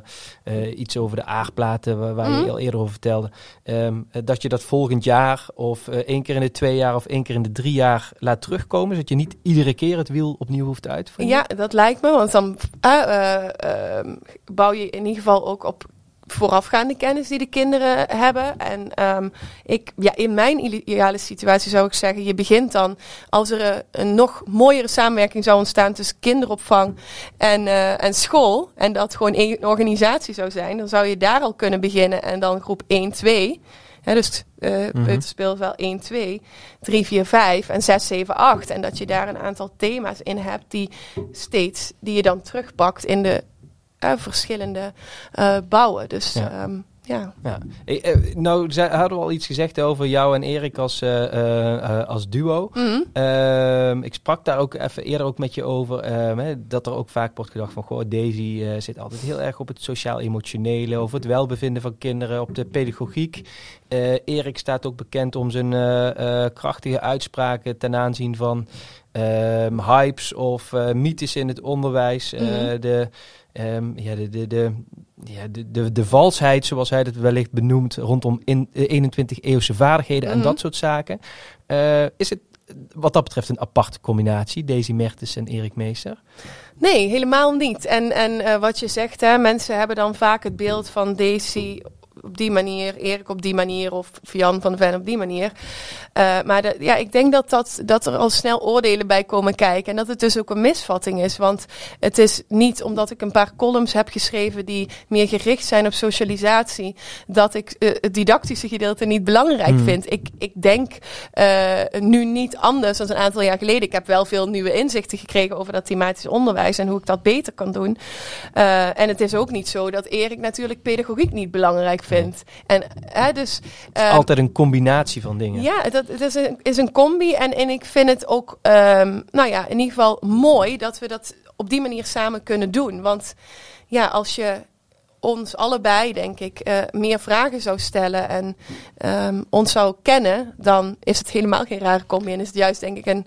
iets over de aardplaten, waar, waar mm -hmm. je mhm. al eerder over vertelde, um, dat je dat volgend jaar of één keer in de twee jaar of één keer in de drie jaar laat terugkomen, zodat je niet iedere keer het wiel opnieuw hoeft uit te? Ja, dat lijkt me, want dan ehm, bouw je in ieder geval ook op voorafgaande kennis die de kinderen hebben. En um, ik, ja, in mijn ideale situatie zou ik zeggen, je begint dan als er een, nog mooiere samenwerking zou ontstaan tussen kinderopvang en, uh, en school. En dat gewoon één organisatie zou zijn, dan zou je daar al kunnen beginnen en dan groep 1, 2. He, dus uh, mm -hmm. speelt wel 1, 2, 3, 4, 5 en 6, 7, 8. En dat je daar een aantal thema's in hebt die steeds, die je dan terugpakt in de uh, verschillende uh, bouwen. Dus ja. Um, ja. ja. Eh, nou, hadden we al iets gezegd over jou en Erik als, uh, als duo. Mhm. Ehm, ik sprak daar ook even eerder ook met je over. Ehm, hè, dat er ook vaak wordt gedacht van... Goh, Daisy zit altijd heel erg op het sociaal-emotionele... over het welbevinden van kinderen, op de pedagogiek. Erik staat ook bekend om zijn krachtige uitspraken... ten aanzien van ehm, hypes of mythes in het onderwijs. Mhm. de, ja, de, de, de ja, de, de, de valsheid, zoals hij het wellicht benoemt, rondom in, 21-eeuwse eh, vaardigheden en mhm. dat soort zaken. Uh, is het wat dat betreft een aparte combinatie, Daisy Mertens en Erik Meester? Nee, helemaal niet. En, en uh, wat je zegt, hè, mensen hebben dan vaak het beeld van Daisy op die manier, Erik op die manier of Jan van de Ven op die manier. Uh, maar ja, ik denk dat, dat, dat er al snel oordelen bij komen kijken. En dat het dus ook een misvatting is. Want het is niet omdat ik een paar columns heb geschreven die meer gericht zijn op socialisatie, dat ik uh, het didactische gedeelte niet belangrijk hmm. vind. Ik, ik denk uh, nu niet anders dan een aantal jaar geleden. Ik heb wel veel nieuwe inzichten gekregen over dat thematisch onderwijs en hoe ik dat beter kan doen. en het is ook niet zo dat Erik natuurlijk pedagogiek niet belangrijk vindt. En, hè, dus, uh, altijd een combinatie van dingen. Ja, dat, dat is, een, is een combi. En, en ik vind het ook, um, nou ja, in ieder geval mooi dat we dat op die manier samen kunnen doen. Want ja, als je ons allebei, denk ik, uh, meer vragen zou stellen en um, ons zou kennen, dan is het helemaal geen rare combi. En is het juist, denk ik, een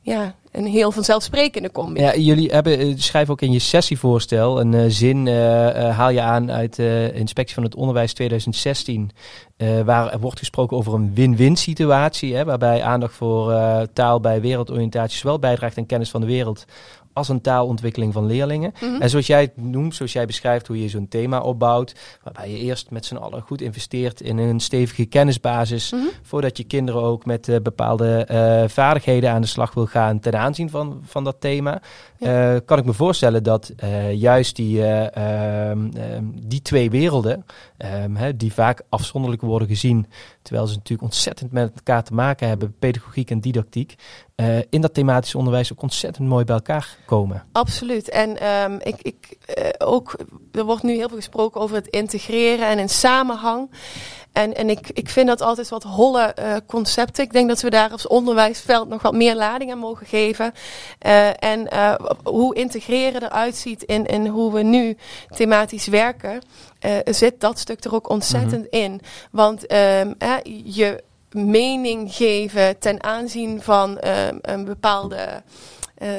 ja, een heel vanzelfsprekende combi. Ja, jullie hebben, eh, schrijven ook in je sessievoorstel een uh, zin, uh, haal je aan uit de Inspectie van het Onderwijs 2016, waar wordt gesproken over een win-win situatie, hè, waarbij aandacht voor taal bij wereldoriëntatie zowel bijdraagt aan kennis van de wereld als een taalontwikkeling van leerlingen. Mhm. En zoals jij het noemt, zoals jij beschrijft hoe je zo'n thema opbouwt, waarbij je eerst met z'n allen goed investeert in een stevige kennisbasis, mhm. voordat je kinderen ook met uh, bepaalde uh, vaardigheden aan de slag wil gaan ten aanzien van, van dat thema. Uh, kan ik me voorstellen dat juist die, ehm, ehm, die twee werelden, hè, die vaak afzonderlijk worden gezien, terwijl ze natuurlijk ontzettend met elkaar te maken hebben, pedagogiek en didactiek, uh, in dat thematisch onderwijs ook ontzettend mooi bij elkaar komen. Absoluut. En um, ik, ik uh, ook, er wordt nu heel veel gesproken over het integreren en in samenhang. En, en ik, ik vind dat altijd wat holle uh, concepten. Ik denk dat we daar als onderwijsveld nog wat meer lading aan mogen geven. Uh, en uh, hoe integreren eruit ziet in, in hoe we nu thematisch werken, zit dat stuk er ook ontzettend mm -hmm. in. Want um, je mening geven ten aanzien van um, een bepaalde.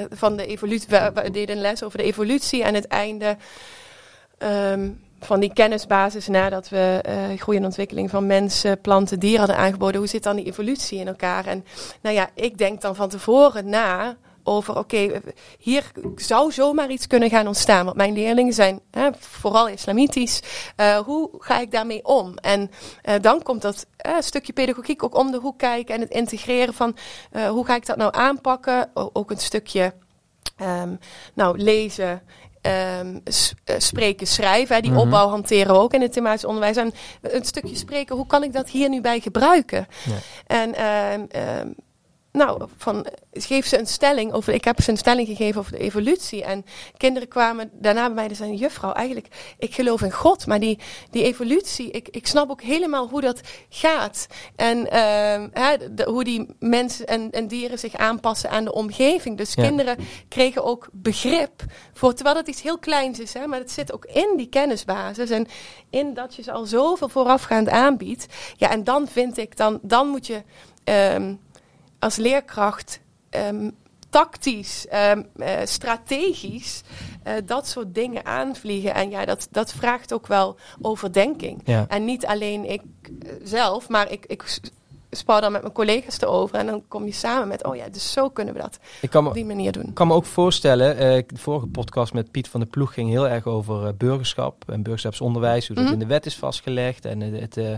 Van de evolutie. We, we, deden een les over de evolutie en het einde. Um, van die kennisbasis nadat we uh, groei en ontwikkeling van mensen, planten, dieren hadden aangeboden. Hoe zit dan die evolutie in elkaar? En nou ja, ik denk dan van tevoren na over, oké, hier zou zomaar iets kunnen gaan ontstaan. Want mijn leerlingen zijn hè, vooral islamitisch. Uh, hoe ga ik daarmee om? En dan komt dat stukje pedagogiek ook om de hoek kijken en het integreren van hoe ga ik dat nou aanpakken? Ook een stukje um, nou, lezen. Um, spreken, schrijven. Die mm -hmm. opbouw hanteren we ook in het thematisch onderwijs. En een stukje spreken, hoe kan ik dat hier nu bij gebruiken? Ja. En um, nou, van, geef ze een stelling over. Ik heb ze een stelling gegeven over de evolutie. En kinderen kwamen daarna bij mij en zeiden: Juffrouw, eigenlijk, ik geloof in God. Maar die, die evolutie, ik, ik snap ook helemaal hoe dat gaat. En uh, hè, de, hoe die mensen en, en dieren zich aanpassen aan de omgeving. Dus ja. kinderen kregen ook begrip voor. Terwijl het iets heel kleins is, hè, maar het zit ook in die kennisbasis. En in dat je ze al zoveel voorafgaand aanbiedt. Ja, en dan vind ik, dan, dan moet je. Um, als leerkracht um, tactisch, um, uh, strategisch uh, dat soort dingen aanvliegen. En ja, dat, dat vraagt ook wel overdenking. Ja. En niet alleen ik uh, zelf, maar ik, ik spar dan met mijn collega's erover. En dan kom je samen met, oh ja, dus zo kunnen we dat ik kan me, op die manier doen. Ik kan me ook voorstellen, uh, de vorige podcast met Piet van der Ploeg ging heel erg over uh, burgerschap en burgerschapsonderwijs. Hoe dat mm -hmm. in de wet is vastgelegd. En het, uh,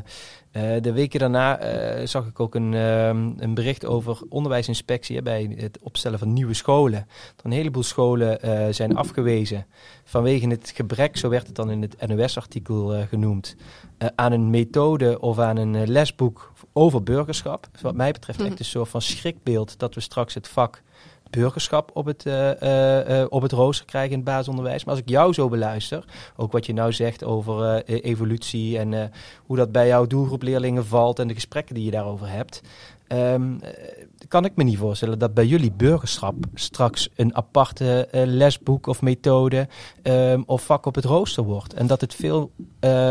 de weken daarna zag ik ook een, ehm, een bericht over onderwijsinspectie hè, bij het opstellen van nieuwe scholen. Dat een heleboel scholen zijn afgewezen vanwege het gebrek, zo werd het dan in het NOS-artikel genoemd, aan een methode of aan een lesboek over burgerschap. Dus wat mij betreft echt mhm. een soort van schrikbeeld dat we straks het vak burgerschap op het, op het rooster krijgen in het basisonderwijs. Maar als ik jou zo beluister, ook wat je nou zegt over e-, evolutie en hoe dat bij jouw doelgroep leerlingen valt en de gesprekken die je daarover hebt. Um, kan ik me niet voorstellen dat bij jullie burgerschap straks een aparte lesboek of methode um, of vak op het rooster wordt. En dat het veel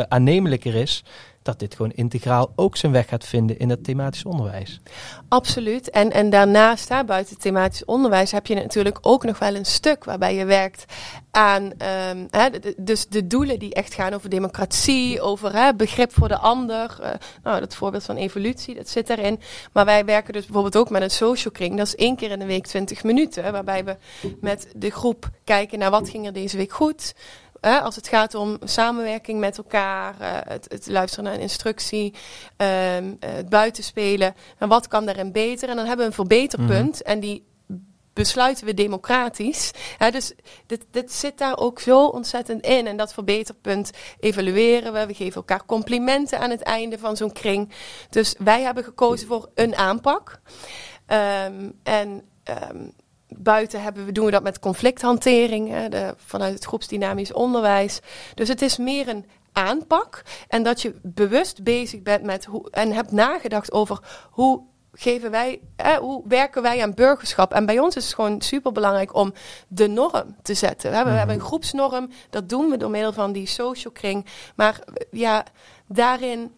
aannemelijker is dat dit gewoon integraal ook zijn weg gaat vinden in het thematisch onderwijs. Absoluut. En, en daarnaast, hè, buiten het thematisch onderwijs, heb je natuurlijk ook nog wel een stuk waarbij je werkt aan um, dus de doelen die echt gaan over democratie, over hè, begrip voor de ander. Uh, nou, dat voorbeeld van evolutie, dat zit erin. Maar wij werken dus bijvoorbeeld ook met een social kring. Dat is één keer in de week 20 minuten, waarbij we met de groep kijken naar wat ging er deze week goed als het gaat om samenwerking met elkaar, uh, het, het, luisteren naar een instructie, um, het buitenspelen. En wat kan daarin beter? En dan hebben we een verbeterpunt. Mhm. En die besluiten we democratisch. dus dit, dit zit daar ook zo ontzettend in. En dat verbeterpunt evalueren we. We geven elkaar complimenten aan het einde van zo'n kring. Dus wij hebben gekozen voor een aanpak. Um, en um, buiten hebben we, doen we dat met conflicthantering, hè, de, vanuit het groepsdynamisch onderwijs. Dus het is meer een aanpak en dat je bewust bezig bent met hoe en hebt nagedacht over hoe geven wij, hoe werken wij aan burgerschap? En bij ons is het gewoon super belangrijk om de norm te zetten. We hebben, we hebben een mhm. groepsnorm, dat doen we door middel van die social kring. Maar ja, daarin.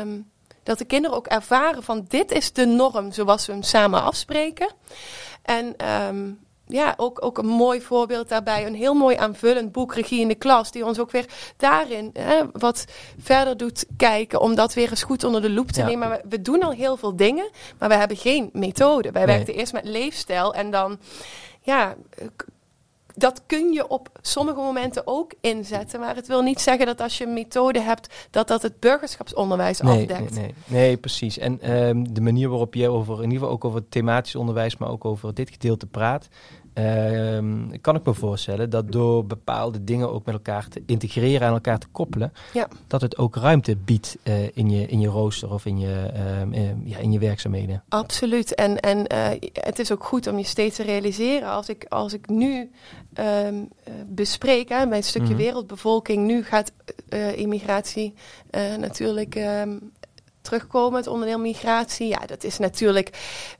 Um, dat de kinderen ook ervaren van dit is de norm zoals we hem samen afspreken. En um, ja, ook, ook een mooi voorbeeld daarbij. Een heel mooi aanvullend boek, Regie in de Klas. Die ons ook weer daarin hè, wat verder doet kijken. Om dat weer eens goed onder de loep te nemen. Maar we, we, doen al heel veel dingen. Maar we hebben geen methode. Wij nee. werkten eerst met leefstijl. En dan ja, dat kun je op sommige momenten ook inzetten. Maar het wil niet zeggen dat als je een methode hebt, dat dat het burgerschapsonderwijs nee, afdekt. Nee, nee, nee, precies. En um, de manier waarop je over, in ieder geval ook over het thematisch onderwijs, maar ook over dit gedeelte praat, uh, kan ik me voorstellen dat door bepaalde dingen ook met elkaar te integreren, aan elkaar te koppelen, ja. dat het ook ruimte biedt uh, in, je, in je rooster of in je, uh, ja, in je werkzaamheden. Absoluut. En, en eh, het is ook goed om je steeds te realiseren. Als ik, als ik nu um, bespreek, hè, mijn stukje mm -hmm. wereldbevolking, nu gaat immigratie natuurlijk terugkomen, het onderdeel migratie. Ja, dat is natuurlijk.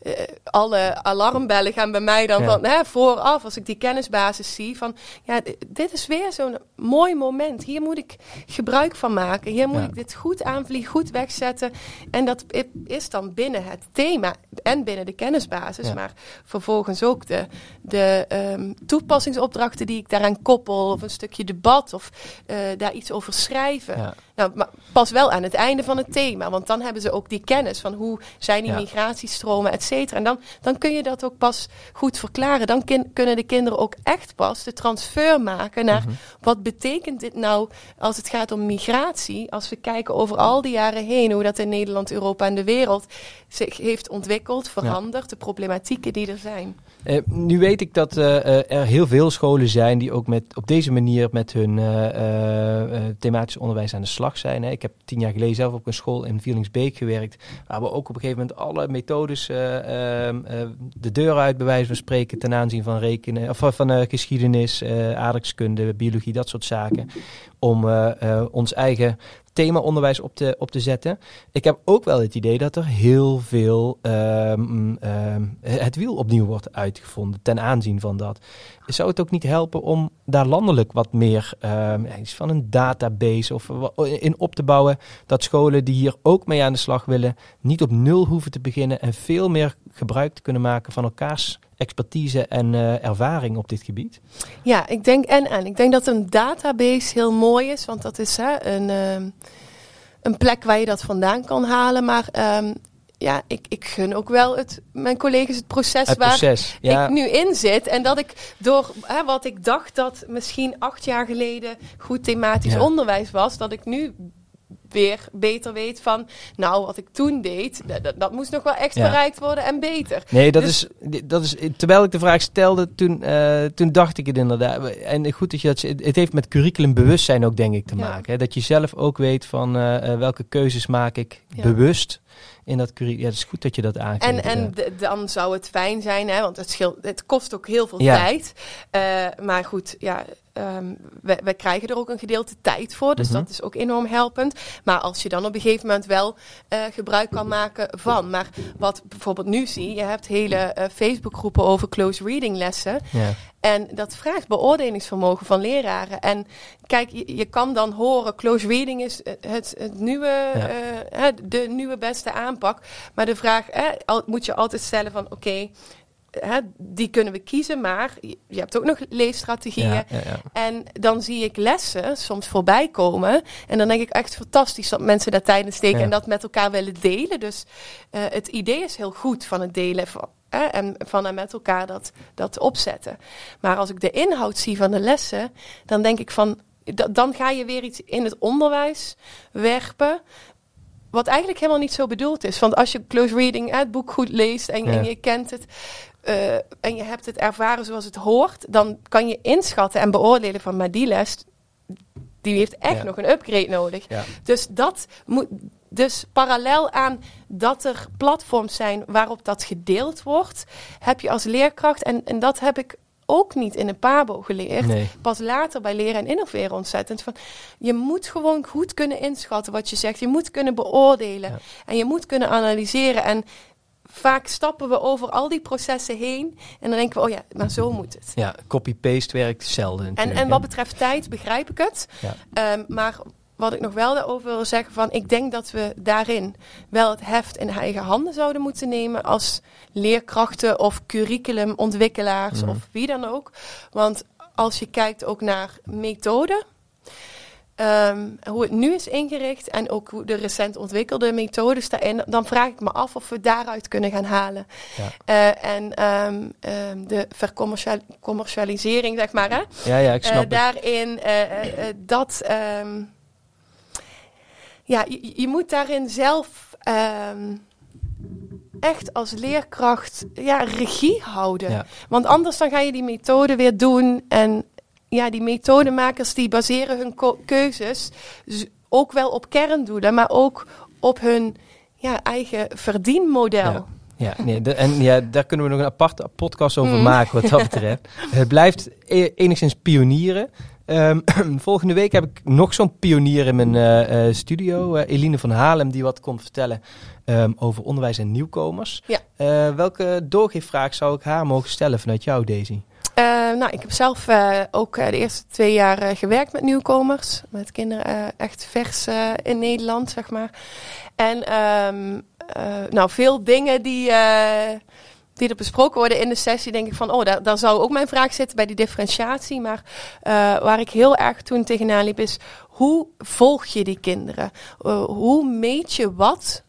Uh, alle alarmbellen gaan bij mij dan ja. van hè, vooraf, als ik die kennisbasis zie. Van ja, dit is weer zo'n mooi moment. Hier moet ik gebruik van maken. Hier moet ja. ik dit goed aanvliegen, goed wegzetten. En dat is dan binnen het thema en binnen de kennisbasis. Ja. Maar vervolgens ook de, de um, toepassingsopdrachten die ik daaraan koppel. Of een stukje debat of uh, daar iets over schrijven. Nou, maar pas wel aan het einde van het thema. Want dan hebben ze ook die kennis van hoe zijn die ja. migratiestromen, et cetera. En dan, dan kun je dat ook pas goed verklaren. Dan kin, kunnen de kinderen ook echt pas de transfer maken naar mm-hmm. wat betekent dit nou als het gaat om migratie. Als we kijken over al die jaren heen, hoe dat in Nederland, Europa en de wereld zich heeft ontwikkeld, veranderd, ja. de problematieken die er zijn. Uh, nu weet ik dat uh, er heel veel scholen zijn die ook met, op deze manier met hun uh, thematisch onderwijs aan de slag zijn. Hè. Ik heb tien jaar geleden zelf op een school in Vielingsbeek gewerkt, waar we ook op een gegeven moment alle methodes ehm, de deur uit, bij wijze van spreken, ten aanzien van rekenen, of van geschiedenis, aardrijkskunde, biologie, dat soort zaken, om ons eigen thema onderwijs op te, op te zetten. Ik heb ook wel het idee dat er heel veel um, um, het wiel opnieuw wordt uitgevonden ten aanzien van dat. Zou het ook niet helpen om daar landelijk wat meer um, iets van een database of in op te bouwen, dat scholen die hier ook mee aan de slag willen, niet op nul hoeven te beginnen en veel meer gebruik te kunnen maken van elkaars expertise en uh, ervaring op dit gebied? Ja, ik denk en en. Ik denk dat een database heel mooi is, want dat is hè, een, uh, een plek waar je dat vandaan kan halen. Maar um, ja, ik, ik gun ook wel het, mijn collega's het proces, het waar proces, ja. ik nu in zit. En dat ik door hè, wat ik dacht dat misschien acht jaar geleden goed thematisch ja. onderwijs was, dat ik nu weer beter weet van, nou, wat ik toen deed, dat, dat moest nog wel echt ja. bereikt worden en beter. Nee, dat, dus, is, dat is, terwijl ik de vraag stelde, toen, uh, toen dacht ik het inderdaad. En goed dat je dat, het heeft met curriculumbewustzijn ook, denk ik, te ja. maken. Hè? Dat je zelf ook weet van uh, welke keuzes maak ik ja. bewust. in dat curriculum. Ja, het is goed dat je dat aangeeft. En, en dan zou het fijn zijn, hè, want het, scheelt, het kost ook heel veel tijd. Uh, maar goed, ja, um, we, we, krijgen er ook een gedeelte tijd voor, dus mhm. dat is ook enorm helpend. Maar als je dan op een gegeven moment wel uh, gebruik kan maken van. Maar wat bijvoorbeeld nu zie, je hebt hele uh, Facebookgroepen over close reading lessen. En dat vraagt beoordelingsvermogen van leraren. En kijk, je, je kan dan horen, close reading is het, het nieuwe, ja. de nieuwe beste aanpak. Maar de vraag al, moet je altijd stellen van, oké, Hè, die kunnen we kiezen, maar je hebt ook nog leesstrategieën. Ja, ja, en dan zie ik lessen soms voorbij komen. En dan denk ik echt fantastisch dat mensen daar tijd in steken en dat met elkaar willen delen. Dus uh, het idee is heel goed van het delen van, en van en met elkaar dat, dat opzetten. Maar als ik de inhoud zie van de lessen, dan denk ik van. Dan ga je weer iets in het onderwijs werpen. Wat eigenlijk helemaal niet zo bedoeld is. Want als je close reading, het boek goed leest en, en je kent het, uh, en je hebt het ervaren zoals het hoort, dan kan je inschatten en beoordelen van, maar die les, die heeft echt nog een upgrade nodig. Dus dat moet, dus parallel aan dat er platforms zijn waarop dat gedeeld wordt, heb je als leerkracht, en, en dat heb ik ook niet in een PABO geleerd. Pas later bij leren en innoveren ontzettend. Van, je moet gewoon goed kunnen inschatten wat je zegt. Je moet kunnen beoordelen. En je moet kunnen analyseren. En vaak stappen we over al die processen heen. En dan denken we, oh ja, maar zo moet het. Ja, copy-paste werkt zelden. En, en wat betreft tijd begrijp ik het. Ja. Ehm, maar wat ik nog wel daarover wil zeggen, van ik denk dat we daarin wel het heft in eigen handen zouden moeten nemen als leerkrachten of curriculumontwikkelaars mhm. of wie dan ook. Want als je kijkt ook naar methoden, Ehm, hoe het nu is ingericht en ook hoe de recent ontwikkelde methodes daarin, dan vraag ik me af of we daaruit kunnen gaan halen. Ja. Uh, en um, um, de vercommercialisering, zeg maar, hè? Ja, ja, ik snap uh, Daarin uh, dat, ja, je, je, moet daarin zelf echt als leerkracht ja, regie houden. Ja. Want anders dan ga je die methode weer doen en ja, die methodemakers die baseren hun keuzes ook wel op kerndoelen, maar ook op hun ja, eigen verdienmodel. Ja. nee, en ja, daar kunnen we nog een aparte podcast over mm. maken wat dat betreft. Het blijft e-, enigszins pionieren. Um, volgende week heb ik nog zo'n pionier in mijn uh, uh, studio, uh, Eline van Halem, die wat komt vertellen um, over onderwijs en nieuwkomers. Ja. welke doorgeefvraag zou ik haar mogen stellen vanuit jou, Daisy? Uh, nou, ik heb zelf uh, ook uh, de eerste twee jaar gewerkt met nieuwkomers. Met kinderen echt vers in Nederland, zeg maar. En um, nou, veel dingen die, die er besproken worden in de sessie, denk ik van, oh, daar, daar zou ook mijn vraag zitten bij die differentiatie. Maar waar ik heel erg toen tegenaan liep is, hoe volg je die kinderen? hoe meet je wat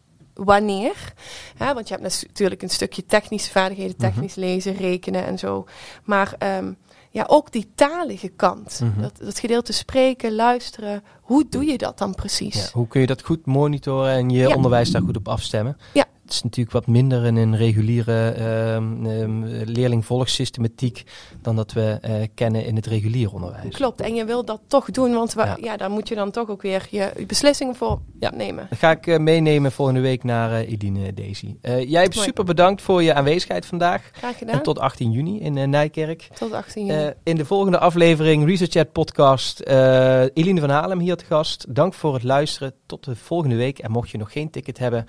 wanneer. Hè, want je hebt natuurlijk een stukje technische vaardigheden, mhm. technisch lezen, rekenen en zo. Maar um, ja, ook die talige kant. Mhm. dat, dat gedeelte spreken, luisteren. Hoe doe je dat dan precies? Ja, hoe kun je dat goed monitoren en je onderwijs daar goed op afstemmen? Ja, het is natuurlijk wat minder in een reguliere um, um, leerling-volgsystematiek dan dat we uh, kennen in het regulier onderwijs. Klopt, en je wil dat toch doen, want ja. ja. daar moet je dan toch ook weer je, je beslissingen voor ja. nemen. Dat ga ik uh, meenemen volgende week naar uh, Edine Daisy. jij hebt super bedankt voor je aanwezigheid vandaag. Graag gedaan. En tot 18 juni in Nijkerk. Tot 18 juni. in de volgende aflevering Research Chat podcast Eline van Halem hier te gast. Dank voor het luisteren. Tot de volgende week. En mocht je nog geen ticket hebben,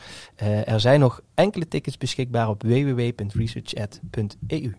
er zijn nog enkele tickets beschikbaar op www.researchat.eu.